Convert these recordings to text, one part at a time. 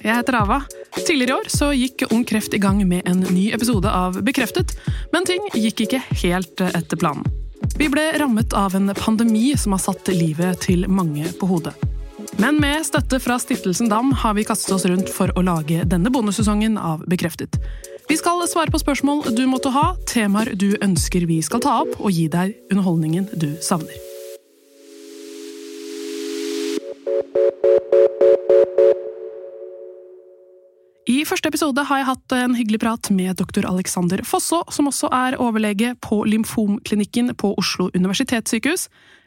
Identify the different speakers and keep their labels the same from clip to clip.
Speaker 1: Jeg heter Ava. Tidligere i år så gikk Ung Kreft i gang med en ny episode av Bekreftet, men ting gikk ikke helt etter planen. Vi ble rammet av en pandemi som har satt livet til mange på hodet. Men med støtte fra Stiftelsen Dam har vi kastet oss rundt for å lage denne bonussesongen av Bekreftet. Vi skal svare på spørsmål du måtte ha, temaer du ønsker vi skal ta opp, og gi deg underholdningen du savner. I første episode har jeg hatt en hyggelig prat med doktor Alexander Fosså, som også er overlege på lymfomklinikken på Oslo universitetssykehus.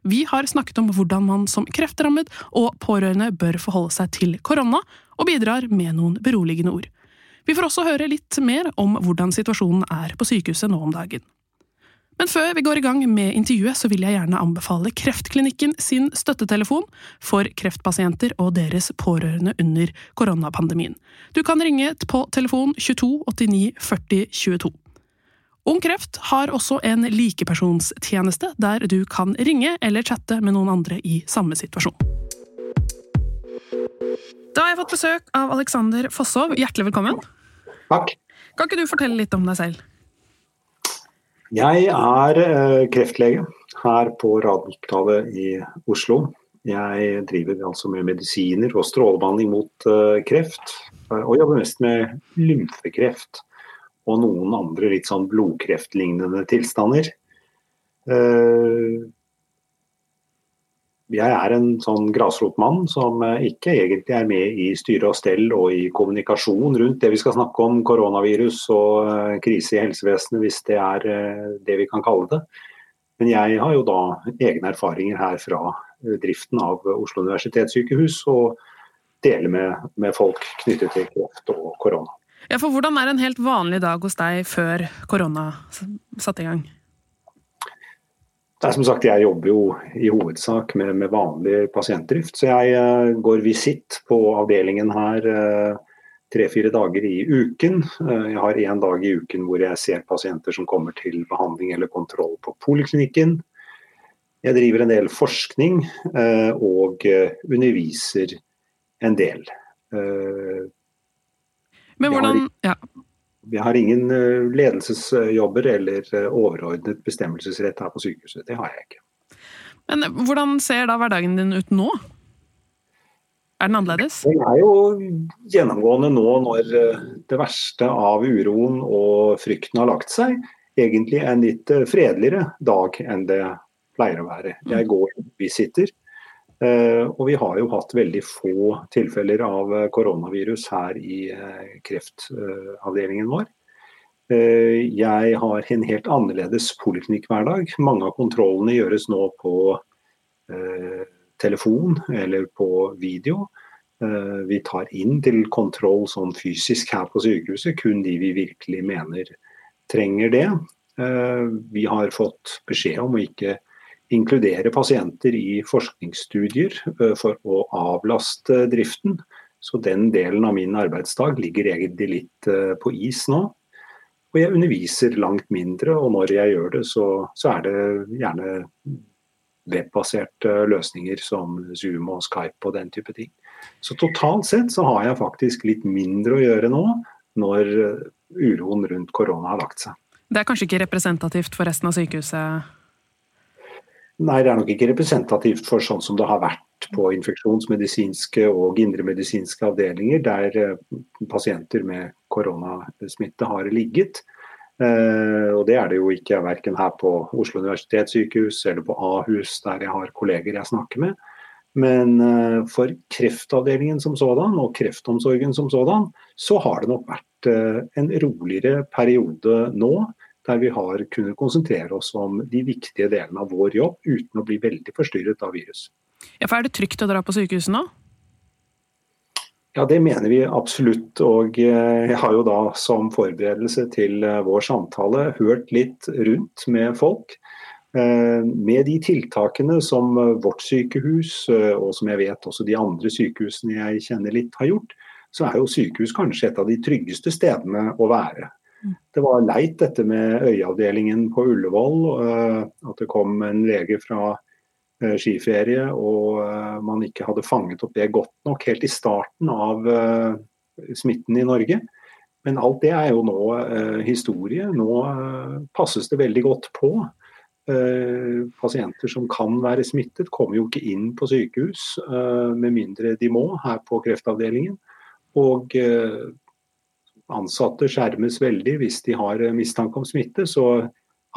Speaker 1: Vi har snakket om hvordan man som kreftrammet og pårørende bør forholde seg til korona, og bidrar med noen beroligende ord. Vi får også høre litt mer om hvordan situasjonen er på sykehuset nå om dagen. Men før vi går i gang med intervjuet, så vil jeg gjerne anbefale Kreftklinikken sin støttetelefon for kreftpasienter og deres pårørende under koronapandemien. Du kan ringe på telefon 22 89 40 22. Ung Kreft har også en likepersonstjeneste der du kan ringe eller chatte med noen andre i samme situasjon. Da har jeg fått besøk av Alexander Fossov. Hjertelig velkommen.
Speaker 2: Takk.
Speaker 1: Kan ikke du fortelle litt om deg selv?
Speaker 2: Jeg er eh, kreftlege her på Radiumhospitalet i Oslo. Jeg driver altså med medisiner og strålebehandling mot eh, kreft. Og jobber mest med lymfekreft og noen andre litt sånn blodkreftlignende tilstander. Jeg er en sånn grasrotmann som eh, ikke egentlig er med i styre og stell og i kommunikasjon rundt det vi skal snakke om, koronavirus og eh, krise i helsevesenet, hvis det er eh, det vi kan kalle det. Men jeg har jo da egne erfaringer her fra driften av Oslo universitetssykehus, og deler med, med folk knyttet til kreft og korona.
Speaker 1: Ja, for Hvordan er en helt vanlig dag hos deg før korona satte i gang?
Speaker 2: Det er som sagt, Jeg jobber jo i hovedsak med, med vanlig pasientdrift, så jeg uh, går visitt på avdelingen her uh, tre-fire dager i uken. Uh, jeg har én dag i uken hvor jeg ser pasienter som kommer til behandling eller kontroll på poliklinikken. Jeg driver en del forskning og underviser en del.
Speaker 1: Men hvordan, ja.
Speaker 2: Vi har ingen eh, ledelsesjobber eller eh, overordnet bestemmelsesrett her på sykehuset. Det har jeg ikke.
Speaker 1: Men hvordan ser da hverdagen din ut nå? Er den annerledes?
Speaker 2: Den er jo gjennomgående nå når eh, det verste av uroen og frykten har lagt seg. Egentlig en litt fredeligere dag enn det pleier å være. Jeg går visitter Eh, og vi har jo hatt veldig få tilfeller av eh, koronavirus her i eh, kreftavdelingen vår. Jeg har en helt annerledes poliklinikkhverdag. Mange av kontrollene gjøres nå på telefon eller på video. Vi tar inn til kontroll sånn fysisk her på sykehuset, kun de vi virkelig mener trenger det. Vi har fått beskjed om å ikke inkludere pasienter i forskningsstudier eh, for å avlaste driften. Så den delen av min arbeidsdag ligger egentlig litt eh, på is nå. Og jeg underviser langt mindre, og når jeg gjør det, så, så er det gjerne webbaserte løsninger som Zoom og Skype og den type ting. Så totalt sett så har jeg faktisk litt mindre å gjøre nå, når uroen rundt korona har lagt seg.
Speaker 1: Det er kanskje ikke representativt for resten av sykehuset?
Speaker 2: Nei, det er nok ikke representativt for sånn som det har vært på infeksjonsmedisinske og indremedisinske avdelinger, der eh, pasienter med koronasmitte har ligget. Eh, og Det er det jo ikke verken her på Oslo universitetssykehus eller på Ahus, der jeg har kolleger jeg snakker med. Men eh, for kreftavdelingen som sådan, og kreftomsorgen som sådan, så har det nok vært en roligere periode nå der vi har kunnet konsentrere oss om de viktige delene av vår jobb uten å bli veldig forstyrret av virus.
Speaker 1: Ja, for Er det trygt å dra på sykehuset nå?
Speaker 2: Ja, det mener vi absolutt. Og eh, jeg har jo da som forberedelse til eh, vår samtale hørt litt rundt med folk. Eh, med de tiltakene som vårt sykehus, og som jeg vet også de andre sykehusene jeg kjenner litt, har gjort, så er jo sykehus kanskje et av de tryggeste stedene å være. Det var leit dette med øyeavdelingen på Ullevål. Eh, at det kom en lege fra eh, skiferie og eh, man ikke hadde fanget opp det godt nok helt i starten av smitten i Norge. Men alt det er jo nå historie. Nå passes det veldig godt på. Pasienter som kan være smittet, kommer jo ikke inn på sykehus eh, med mindre de må her på kreftavdelingen. Og ansatte skjermes veldig hvis de har mistanke om smitte. Så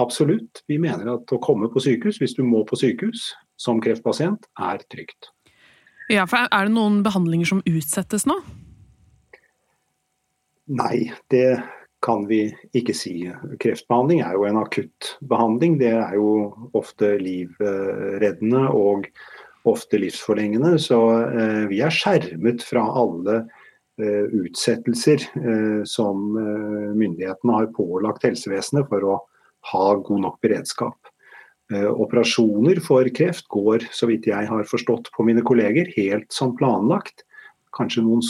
Speaker 2: absolutt, vi mener at å komme på sykehus hvis du må på sykehus som kreftpasient, er trygt.
Speaker 1: Ja, for Er det noen behandlinger som utsettes nå?
Speaker 2: Nei, det kan vi ikke si. Kreftbehandling er jo en akutt behandling. Det er jo ofte livreddende og ofte livsforlengende. Så eh, vi er skjermet fra alle eh, utsettelser eh, som myndighetene har pålagt helsevesenet for å ha god nok beredskap. Operasjoner for kreft går, så vidt jeg har forstått på mine kolleger, helt som planlagt. Kanskje noen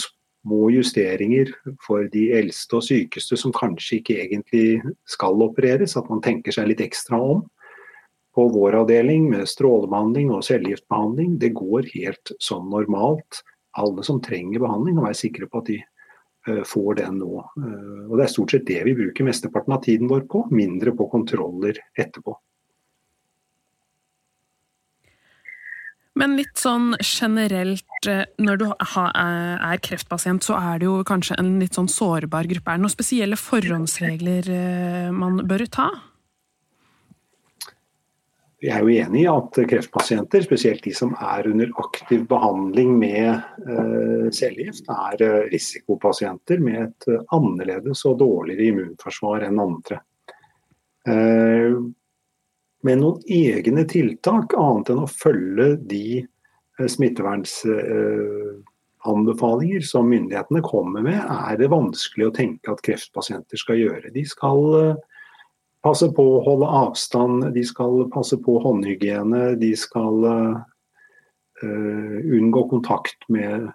Speaker 2: små justeringer for de eldste og sykeste som kanskje ikke egentlig skal opereres, at man tenker seg litt ekstra om. På vår avdeling med strålebehandling og cellegiftbehandling, det går helt som normalt. Alle som trenger behandling, må være sikre på at de uh, får den nå. Uh, og Det er stort sett det vi bruker mesteparten av tiden vår på, mindre på kontroller etterpå.
Speaker 1: Men litt sånn generelt, eh, når du er kreftpasient, så er det jo kanskje en litt sånn sårbar gruppe. Er det noen spesielle forhåndsregler eh, man bør ta?
Speaker 2: Vi er jo enig i at kreftpasienter, spesielt de som er under aktiv behandling med uh, cellegift, er risikopasienter med et annerledes og dårligere immunforsvar enn andre. Uh, med noen egne tiltak, annet enn å følge de eh, som myndighetene kommer med, er det vanskelig å tenke at kreftpasienter skal gjøre. De skal eh, passe på å holde avstand, de skal passe på håndhygiene, de skal uh, unngå kontakt med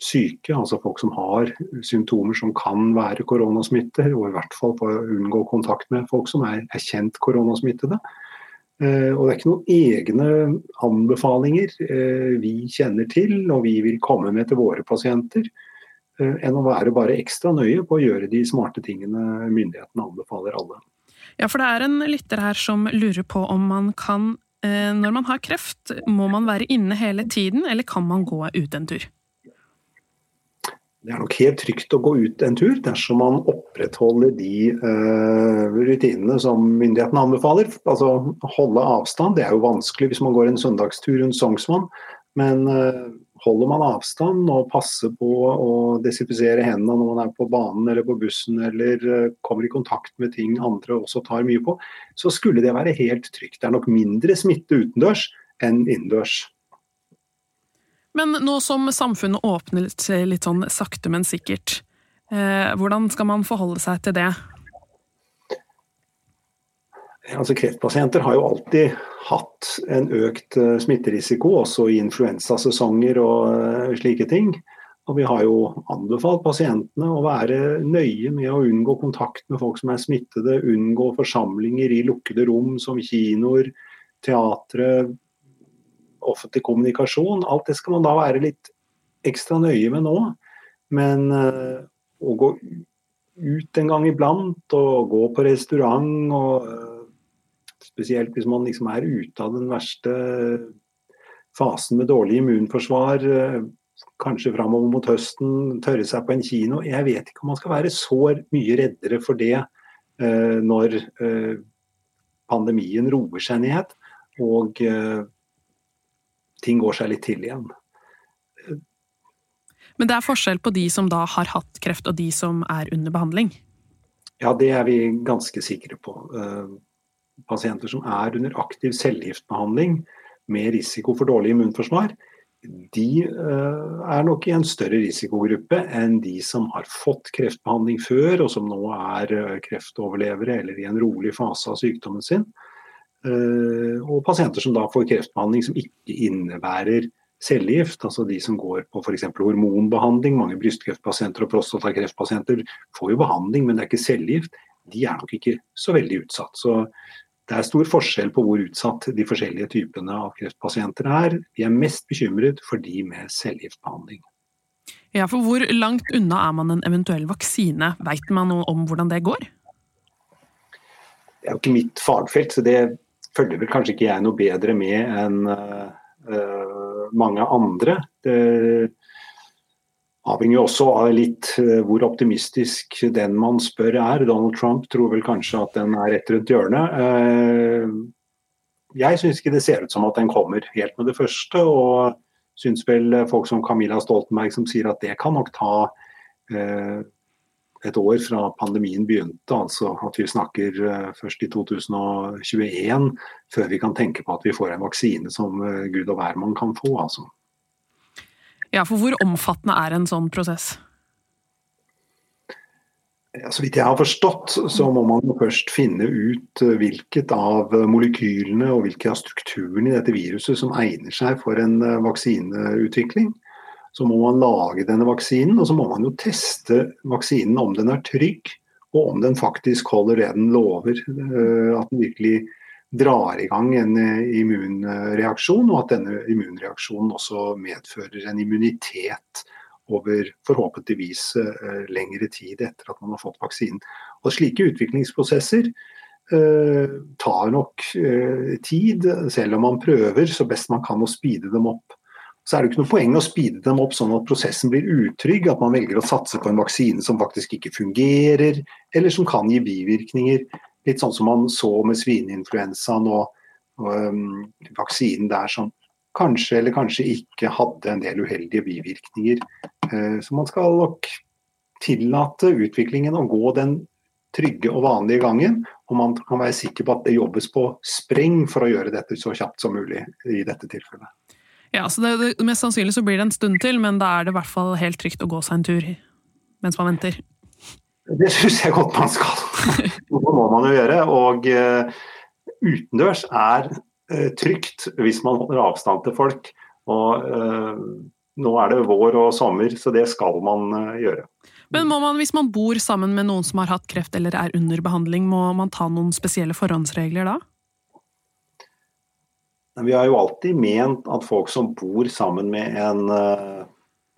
Speaker 2: syke, altså folk som har symptomer som kan være koronasmitte, og i hvert fall for å unngå kontakt med folk som er, kjent koronasmittede. Eh, og det er ikke noen egne anbefalinger vi kjenner til og vi vil komme med til våre pasienter, enn å være bare ekstra nøye på å gjøre de smarte tingene myndighetene anbefaler alle.
Speaker 1: Ja, for det er en lytter her som lurer på om man kan, når man har kreft, må man være inne hele tiden, eller kan man gå ut en tur?
Speaker 2: Det er nok helt trygt å gå ut en tur dersom man opprettholder de uh, rutinene som myndighetene anbefaler. Altså holde avstand. Det er jo vanskelig hvis man går en søndagstur rundt Sognsvann. Men uh, holder man avstand og passer på å desinfisere hendene når man er på banen eller på bussen eller uh, kommer i kontakt med ting andre også tar mye på, så skulle det være helt trygt. Det er nok mindre smitte utendørs enn innendørs.
Speaker 1: Men nå som samfunnet åpner seg litt sånn sakte, men sikkert, eh, hvordan skal man forholde seg til det?
Speaker 2: Altså, kreftpasienter har jo alltid hatt en økt uh, smitterisiko, også i influensasesonger og uh, slike ting. Og Vi har jo anbefalt pasientene å være nøye med å unngå kontakt med folk som er smittede, unngå forsamlinger i lukkede rom som kinoer, teatre, offentlig kommunikasjon. Alt det skal man da være litt ekstra nøye med nå. Men uh, å gå ut en gang iblant og gå på restaurant og spesielt hvis man liksom er ute av den verste fasen med dårlig immunforsvar, uh, kanskje framover mot høsten, tørre seg på en kino. Jeg vet ikke om man skal være så mye reddere for det når pandemien roer seg ned. Og ting går seg litt til igjen.
Speaker 1: Men det er forskjell på de som da har hatt kreft og de som er under behandling?
Speaker 2: Ja, det er vi ganske sikre på. Eh, pasienter som er under aktiv cellegiftbehandling med risiko for dårlig immunforsvar, de eh, er nok i en større risikogruppe enn de som har fått kreftbehandling før, og som nå er eh, kreftoverlevere eller i en rolig fase av sykdommen sin. Eh, og pasienter som da får kreftbehandling som ikke innebærer cellegift, altså de som går på f.eks. hormonbehandling. Mange brystkreftpasienter og prostatakreftpasienter får jo behandling, men det er ikke cellegift. De er nok ikke så veldig utsatt. Så det er stor forskjell på hvor utsatt de forskjellige typene av kreftpasienter er. Vi er mest bekymret for de med cellegiftbehandling.
Speaker 1: Ja, for Hvor langt unna er man en eventuell vaksine? Veit man noe om hvordan det går?
Speaker 2: Det er jo ikke mitt fagfelt, så det følger vel kanskje ikke jeg noe bedre med enn uh, mange andre. Det avhenger jo også av litt uh, hvor optimistisk den man spør er. Donald Trump tror vel kanskje at den er rett rundt hjørnet. Uh, jeg syns ikke det ser ut som at den kommer helt med det første. og syns vel folk som Camilla Stoltenberg som sier at det kan nok ta eh, et år fra pandemien begynte, altså at vi snakker eh, først i 2021, før vi kan tenke på at vi får en vaksine som eh, gud og hvermann kan få. altså.
Speaker 1: Ja, for hvor omfattende er en sånn prosess?
Speaker 2: Så vidt jeg har forstått, så må man først finne ut eh, hvilket av molekylene og hvilke av strukturene i dette viruset som egner seg for en eh, vaksineutvikling. Så må man lage denne vaksinen, og så må man jo teste vaksinen om den er trygg, og om den faktisk holder det den lover. Eh, at den virkelig drar i gang en immunreaksjon, og at denne immunreaksjonen også medfører en immunitet over forhåpentligvis uh, lengre tid etter at man har fått vaksinen. Og Slike utviklingsprosesser eh, tar nok eh, tid, selv om man prøver så best man kan å speede dem opp. Så er det ikke noe poeng å speede dem opp sånn at prosessen blir utrygg, at man velger å satse på en vaksine som faktisk ikke fungerer, eller som kan gi bivirkninger. Litt sånn som man så med svineinfluensaen og, og um, vaksinen der som kanskje eller kanskje ikke hadde en del uheldige bivirkninger. Uh, så man skal nok tillate utviklingen å gå den trygge og vanlige gangen. Og man kan være sikker på at det jobbes på spreng for å gjøre dette så kjapt som mulig i dette tilfellet.
Speaker 1: Ja, så det, Mest sannsynlig så blir det en stund til, men da er det i hvert fall helt trygt å gå seg en tur mens man venter.
Speaker 2: Det syns jeg godt man skal. Det må man jo gjøre. Og uh, utendørs er uh, trygt hvis man holder avstand til folk. Og uh, nå er det vår og sommer, så det skal man eh, gjøre.
Speaker 1: Men må man, hvis man bor sammen med noen som har hatt kreft eller er under behandling, må man ta noen spesielle forhåndsregler da?
Speaker 2: Vi har jo alltid ment at folk som bor sammen med en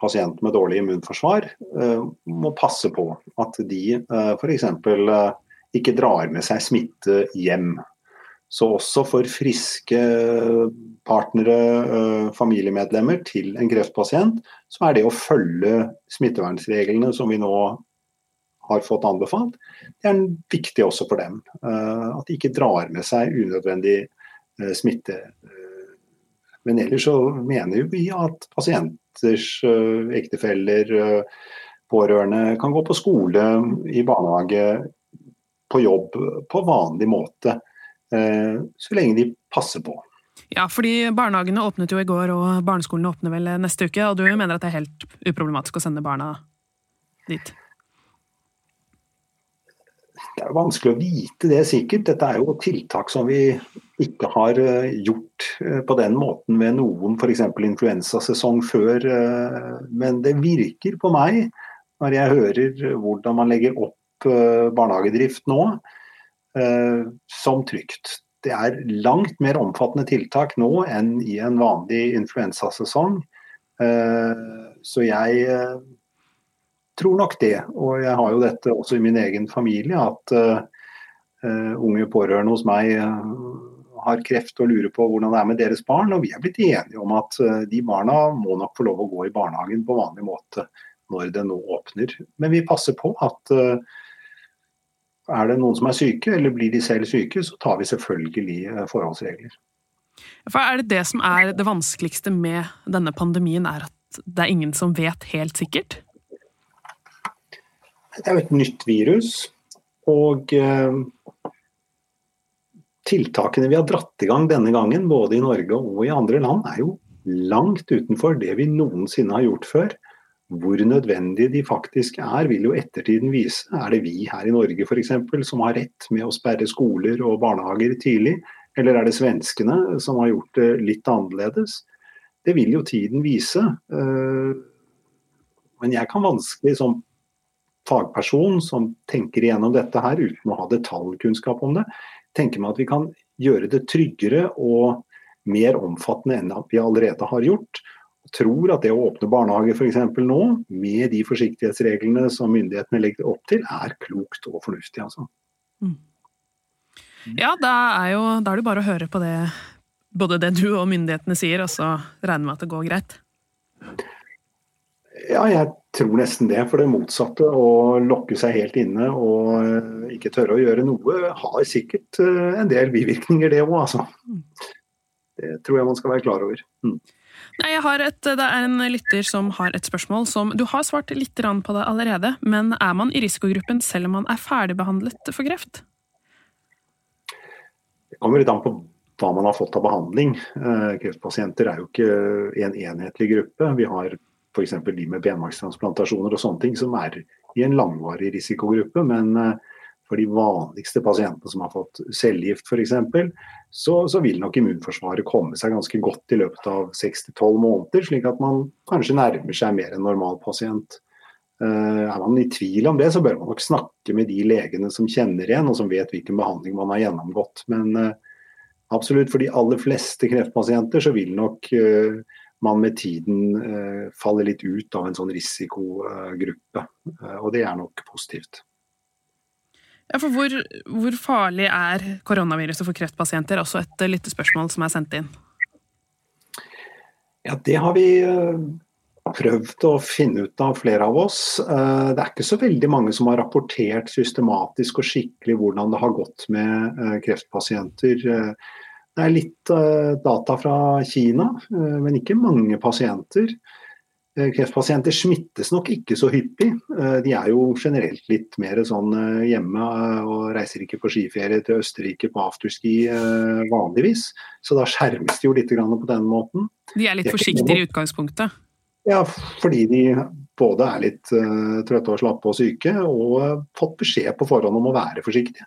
Speaker 2: uh, pasient med dårlig immunforsvar, uh, må passe på at de uh, f.eks. Uh, ikke drar med seg smitte hjem. Så også for friske partnere, familiemedlemmer til en kreftpasient, så er det å følge smittevernreglene som vi nå har fått anbefalt, det er viktig også for dem. At de ikke drar med seg unødvendig smitte. Men ellers så mener vi at pasienters ektefeller, pårørende kan gå på skole, i barnehage, på jobb på vanlig måte. Eh, så lenge de passer på.
Speaker 1: Ja, fordi barnehagene åpnet jo i går, og barneskolene åpner vel neste uke. Og du mener at det er helt uproblematisk å sende barna dit?
Speaker 2: Det er vanskelig å vite det sikkert. Dette er jo tiltak som vi ikke har eh, gjort eh, på den måten med noen f.eks. influensasesong før. Men det virker på meg, når jeg hører hvordan man legger opp barnehagedrift nå, Eh, som trygt. Det er langt mer omfattende tiltak nå enn i en vanlig influensasesong. Eh, så jeg eh, tror nok det. Og jeg har jo dette også i min egen familie, at unge pårørende hos meg har kreft og lurer på hvordan det er med deres barn. Og vi er blitt enige om at de barna må nok få lov å gå i barnehagen på vanlig måte når det nå åpner. Men vi passer på at er det noen som er syke, eller blir de selv syke, så tar vi selvfølgelig eh, forholdsregler.
Speaker 1: For Er det det som er det vanskeligste med denne pandemien, er at det er ingen som vet helt sikkert?
Speaker 2: Det er jo et nytt virus. Og eh, tiltakene vi har dratt i gang denne gangen, både i Norge og i andre land, er jo langt utenfor det vi noensinne har gjort før. Hvor nødvendige de faktisk er, vil jo ettertiden vise. Er det vi her i Norge f.eks. som har rett med å sperre skoler og barnehager tidlig, eller er det svenskene som har gjort det litt annerledes? Det vil jo tiden vise. Eh, men jeg kan vanskelig som fagperson som tenker igjennom dette her uten å ha detaljkunnskap om det, tenker meg at vi kan gjøre det tryggere og mer omfattende enn vi allerede har gjort. tror at det å åpne barnehage f.eks. nå, med de forsiktighetsreglene som myndighetene legger opp til, er klokt og fornuftig. altså. Mm.
Speaker 1: Ja, da er, jo, da er det bare å høre på det, både det du og myndighetene sier, og så regne med at det går greit.
Speaker 2: Ja, jeg tror nesten det. For det motsatte, å lokke seg helt inne og eh, ikke tørre å gjøre noe, har sikkert eh, en del bivirkninger, det òg, altså. Det tror jeg man skal være klar over. Mm.
Speaker 1: Nei, jeg har et, Det er en lytter som har et spørsmål som Du har svart litt på det allerede, men er man i risikogruppen selv om man er ferdigbehandlet for kreft?
Speaker 2: Det kommer litt an på hva man har fått av behandling. Eh, kreftpasienter er jo ikke en enhetlig gruppe. Vi har f.eks. de med benmarkstransplantasjoner og sånne ting som er i en langvarig risikogruppe. Men eh, for de vanligste pasientene som har fått cellegift f.eks., så, så vil nok immunforsvaret komme seg ganske godt i løpet av 6-12 måneder, slik at man kanskje nærmer seg mer en normal pasient. Uh, er man i tvil om det, så bør man nok snakke med de legene som kjenner igjen, og som vet hvilken behandling man har gjennomgått. Men uh, absolutt for de aller fleste kreftpasienter så vil nok man med tiden faller litt ut av en sånn risikogruppe. og det er nok positivt.
Speaker 1: Ja, for hvor, hvor, farlig er koronaviruset for kreftpasienter? Også et lyttespørsmål som er sendt inn.
Speaker 2: Ja, Det har vi eh, prøvd å finne ut av, flere av oss. Eh, det er ikke så veldig mange som har rapportert systematisk og skikkelig hvordan det har gått med eh, kreftpasienter. Det er litt data fra Kina, men ikke mange pasienter. Eh, kreftpasienter smittes nok ikke så hyppig. Eh, de er jo generelt litt mer sånn eh, hjemme og reiser ikke på skiferie til Østerrike på afterski vanligvis. Så da skjermes de jo litt på den måten.
Speaker 1: De er litt forsiktige i utgangspunktet?
Speaker 2: Ja, fordi de både er litt trøtte og slappe og syke, og fått beskjed på forhånd om å være forsiktige.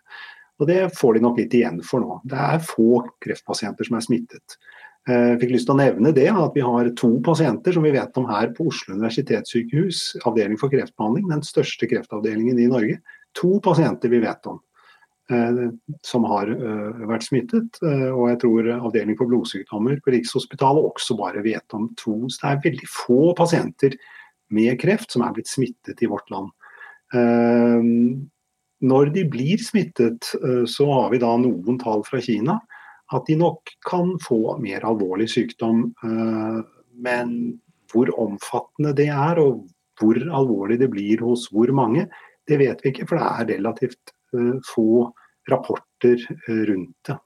Speaker 2: Og det får de nok litt igjen for nå. Det er få kreftpasienter som er smittet. Jeg eh, fikk lyst til å nevne det, at vi har to pasienter som vi vet om her på Oslo universitetssykehus, avdeling for kreftbehandling, den største kreftavdelingen i Norge. To pasienter vi vet om eh, som har eh, vært smittet. Og jeg tror avdeling for blodsykdommer på Rikshospitalet også bare vet om to. Så det er veldig få pasienter med kreft som er blitt smittet i vårt land. Når de blir smittet, så har vi da noen tall fra Kina at de nok kan få mer alvorlig sykdom. Eh, men hvor omfattende det er, og hvor alvorlig det blir hos hvor mange, det vet vi ikke. For det er relativt eh, få rapporter eh, rundt det.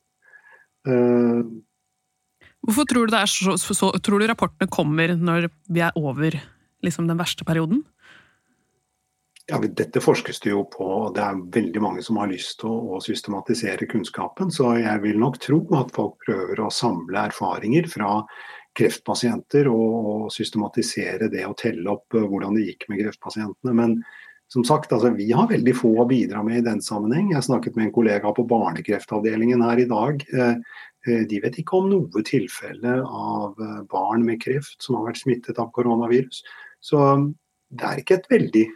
Speaker 1: Hvorfor tror du, så, så, tror du rapportene kommer når vi er over liksom, den verste perioden?
Speaker 2: Ja, Dette forskes det jo på, og det er veldig mange som har lyst til å, å, systematisere kunnskapen. Så jeg vil nok tro at folk prøver å samle erfaringer fra kreftpasienter og, og systematisere det og telle opp uh, hvordan det gikk med kreftpasientene. Men som sagt, altså, vi har veldig få å bidra med i den sammenheng. Jeg snakket med en kollega på barnekreftavdelingen her i dag. Uh, uh, de vet ikke om noe tilfelle av barn med kreft som har vært smittet av koronavirus. Så det er ikke et veldig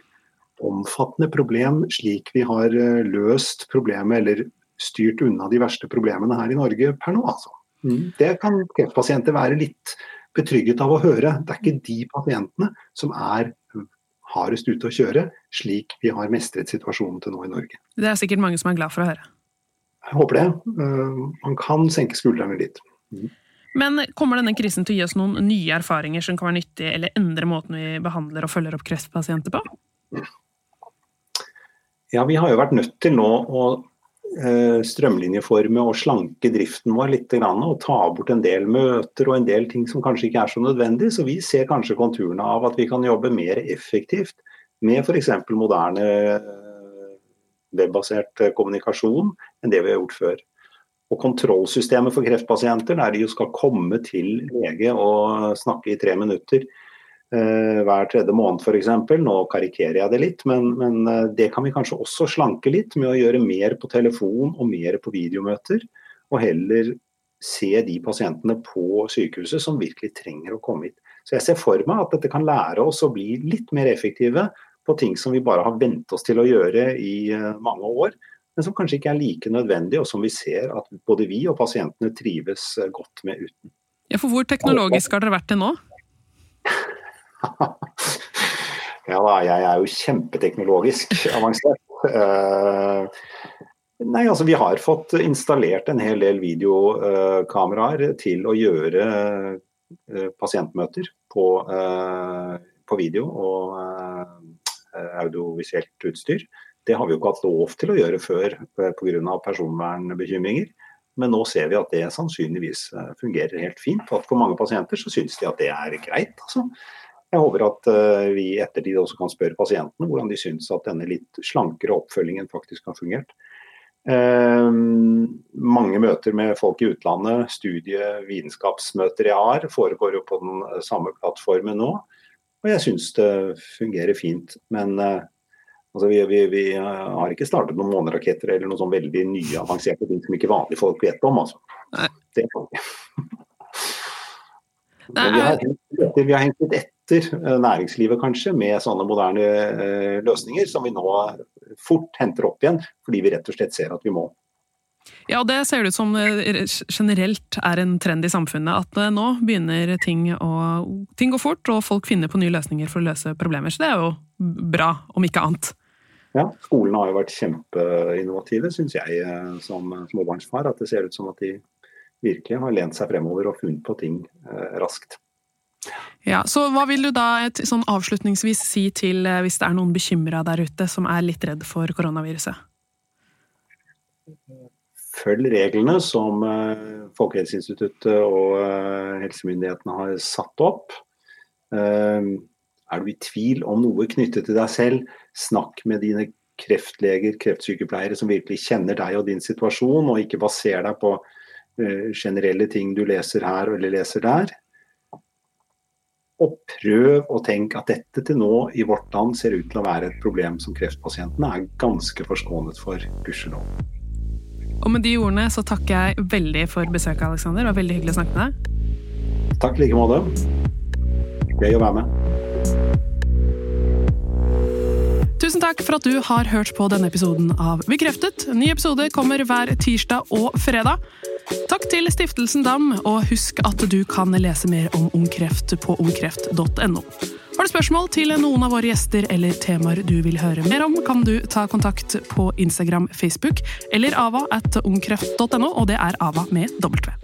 Speaker 2: omfattende problem slik vi har eh, løst problemet eller styrt unna de verste problemene her i Norge per nå. Altså. Mm. Det kan kreftpasienter være litt betrygget av å høre. Det er ikke de pasientene som er hardest ute å kjøre, slik vi har mestret situasjonen til nå i Norge.
Speaker 1: Det er sikkert mange som er glad for å høre.
Speaker 2: Jeg håper det. Eh, man kan senke skuldrene litt. Mm.
Speaker 1: Men kommer denne krisen til å gi oss noen nye erfaringer som kan være nyttige, eller endre måten vi behandler og følger opp kreftpasienter på?
Speaker 2: Ja, vi har jo vært nødt til nå å eh, strømlinjeforme og slanke driften vår litt. Og ta bort en del møter og en del ting som kanskje ikke er så nødvendig. Så vi ser kanskje konturene av at vi kan jobbe mer effektivt med f.eks. moderne eh, webbasert kommunikasjon enn det vi har gjort før. Og kontrollsystemet for kreftpasienter, der de jo skal komme til lege og snakke i tre minutter, Eh, hver tredje måned f.eks. Nå karikerer jeg det litt, men, men, eh, det kan vi kanskje også slanke litt med å gjøre mer på telefon og mer på videomøter. Og heller se de pasientene på sykehuset som virkelig trenger å komme hit. Så jeg ser for meg at dette kan lære oss å bli litt mer effektive på ting som vi bare har vent oss til å gjøre i eh, mange år, men som kanskje ikke er like nødvendig, og som vi ser at både vi og pasientene trives godt med uten.
Speaker 1: Ja, For hvor teknologisk har dere vært til nå?
Speaker 2: Ja da, jeg er jo kjempeteknologisk avansert. Uh, nei, altså vi har fått installert en hel del videokameraer til å gjøre uh, pasientmøter på, på, video og audiovisuelt utstyr. Det har vi jo ikke hatt lov til å gjøre før pga. personvernbekymringer. Men nå ser vi at det sannsynligvis fungerer helt fint. For mange pasienter så syns de at det er greit. Altså. Jeg håper at uh, vi i ettertid også kan spørre pasientene hvordan de syns at denne litt slankere oppfølgingen faktisk har fungert. Eh, mange møter med folk i utlandet, studie- vitenskapsmøter jeg har, foregår jo på den samme plattformen nå. Og jeg syns det fungerer fint. Men eh, altså vi, vi, vi, har ikke startet noen måneraketter eller noen sånn veldig nye avanserte ting som ikke vanlige folk vet om. Altså. Det kan vi. Men vi har, hengt, vi har hengt litt etter eh, næringslivet kanskje med sånne moderne eh, løsninger som vi nå fort henter opp igjen, fordi vi rett og slett ser at vi må.
Speaker 1: Ja, og det ser det ut som eh, generelt er en trend i samfunnet. At nå begynner ting å ting går fort, og folk finner på nye løsninger for å løse problemer. Så det er jo bra, om ikke annet.
Speaker 2: Ja, skolene har jo vært kjempeinnovative, syns jeg som småbarnsfar. At det ser ut som at de virkelig har lent seg fremover og funnet på ting raskt.
Speaker 1: Ja, så Hva vil du da et, sånn avslutningsvis si til eh, hvis det er noen bekymra der ute som er litt redd for koronaviruset?
Speaker 2: Følg reglene som eh, Folkehelseinstituttet og eh, helsemyndighetene har satt opp. Er du i tvil om noe knyttet til deg selv, snakk med dine kreftleger, kreftsykepleiere som virkelig kjenner deg og din situasjon, og ikke baser deg på generelle ting du leser her eller leser der. Og prøv å tenke at dette til nå i vårt land ser ut til å være et problem som kreftpasientene er ganske forskånet for, gudskjelov.
Speaker 1: Og med de ordene så takker jeg veldig for besøket, Aleksander. Det var veldig hyggelig å snakke med deg.
Speaker 2: Takk i like måte. Gøy å være med.
Speaker 1: Tusen takk for at du har hørt på denne episoden av Bekreftet. Ny episode kommer hver tirsdag og fredag. Takk til Stiftelsen DAM, og husk at du kan lese mer om ungkreft på ungkreft.no. Har du spørsmål til noen av våre gjester eller temaer du vil høre mer om, kan du ta kontakt på Instagram, Facebook eller ava at ungkreft.no, og det er ava med W.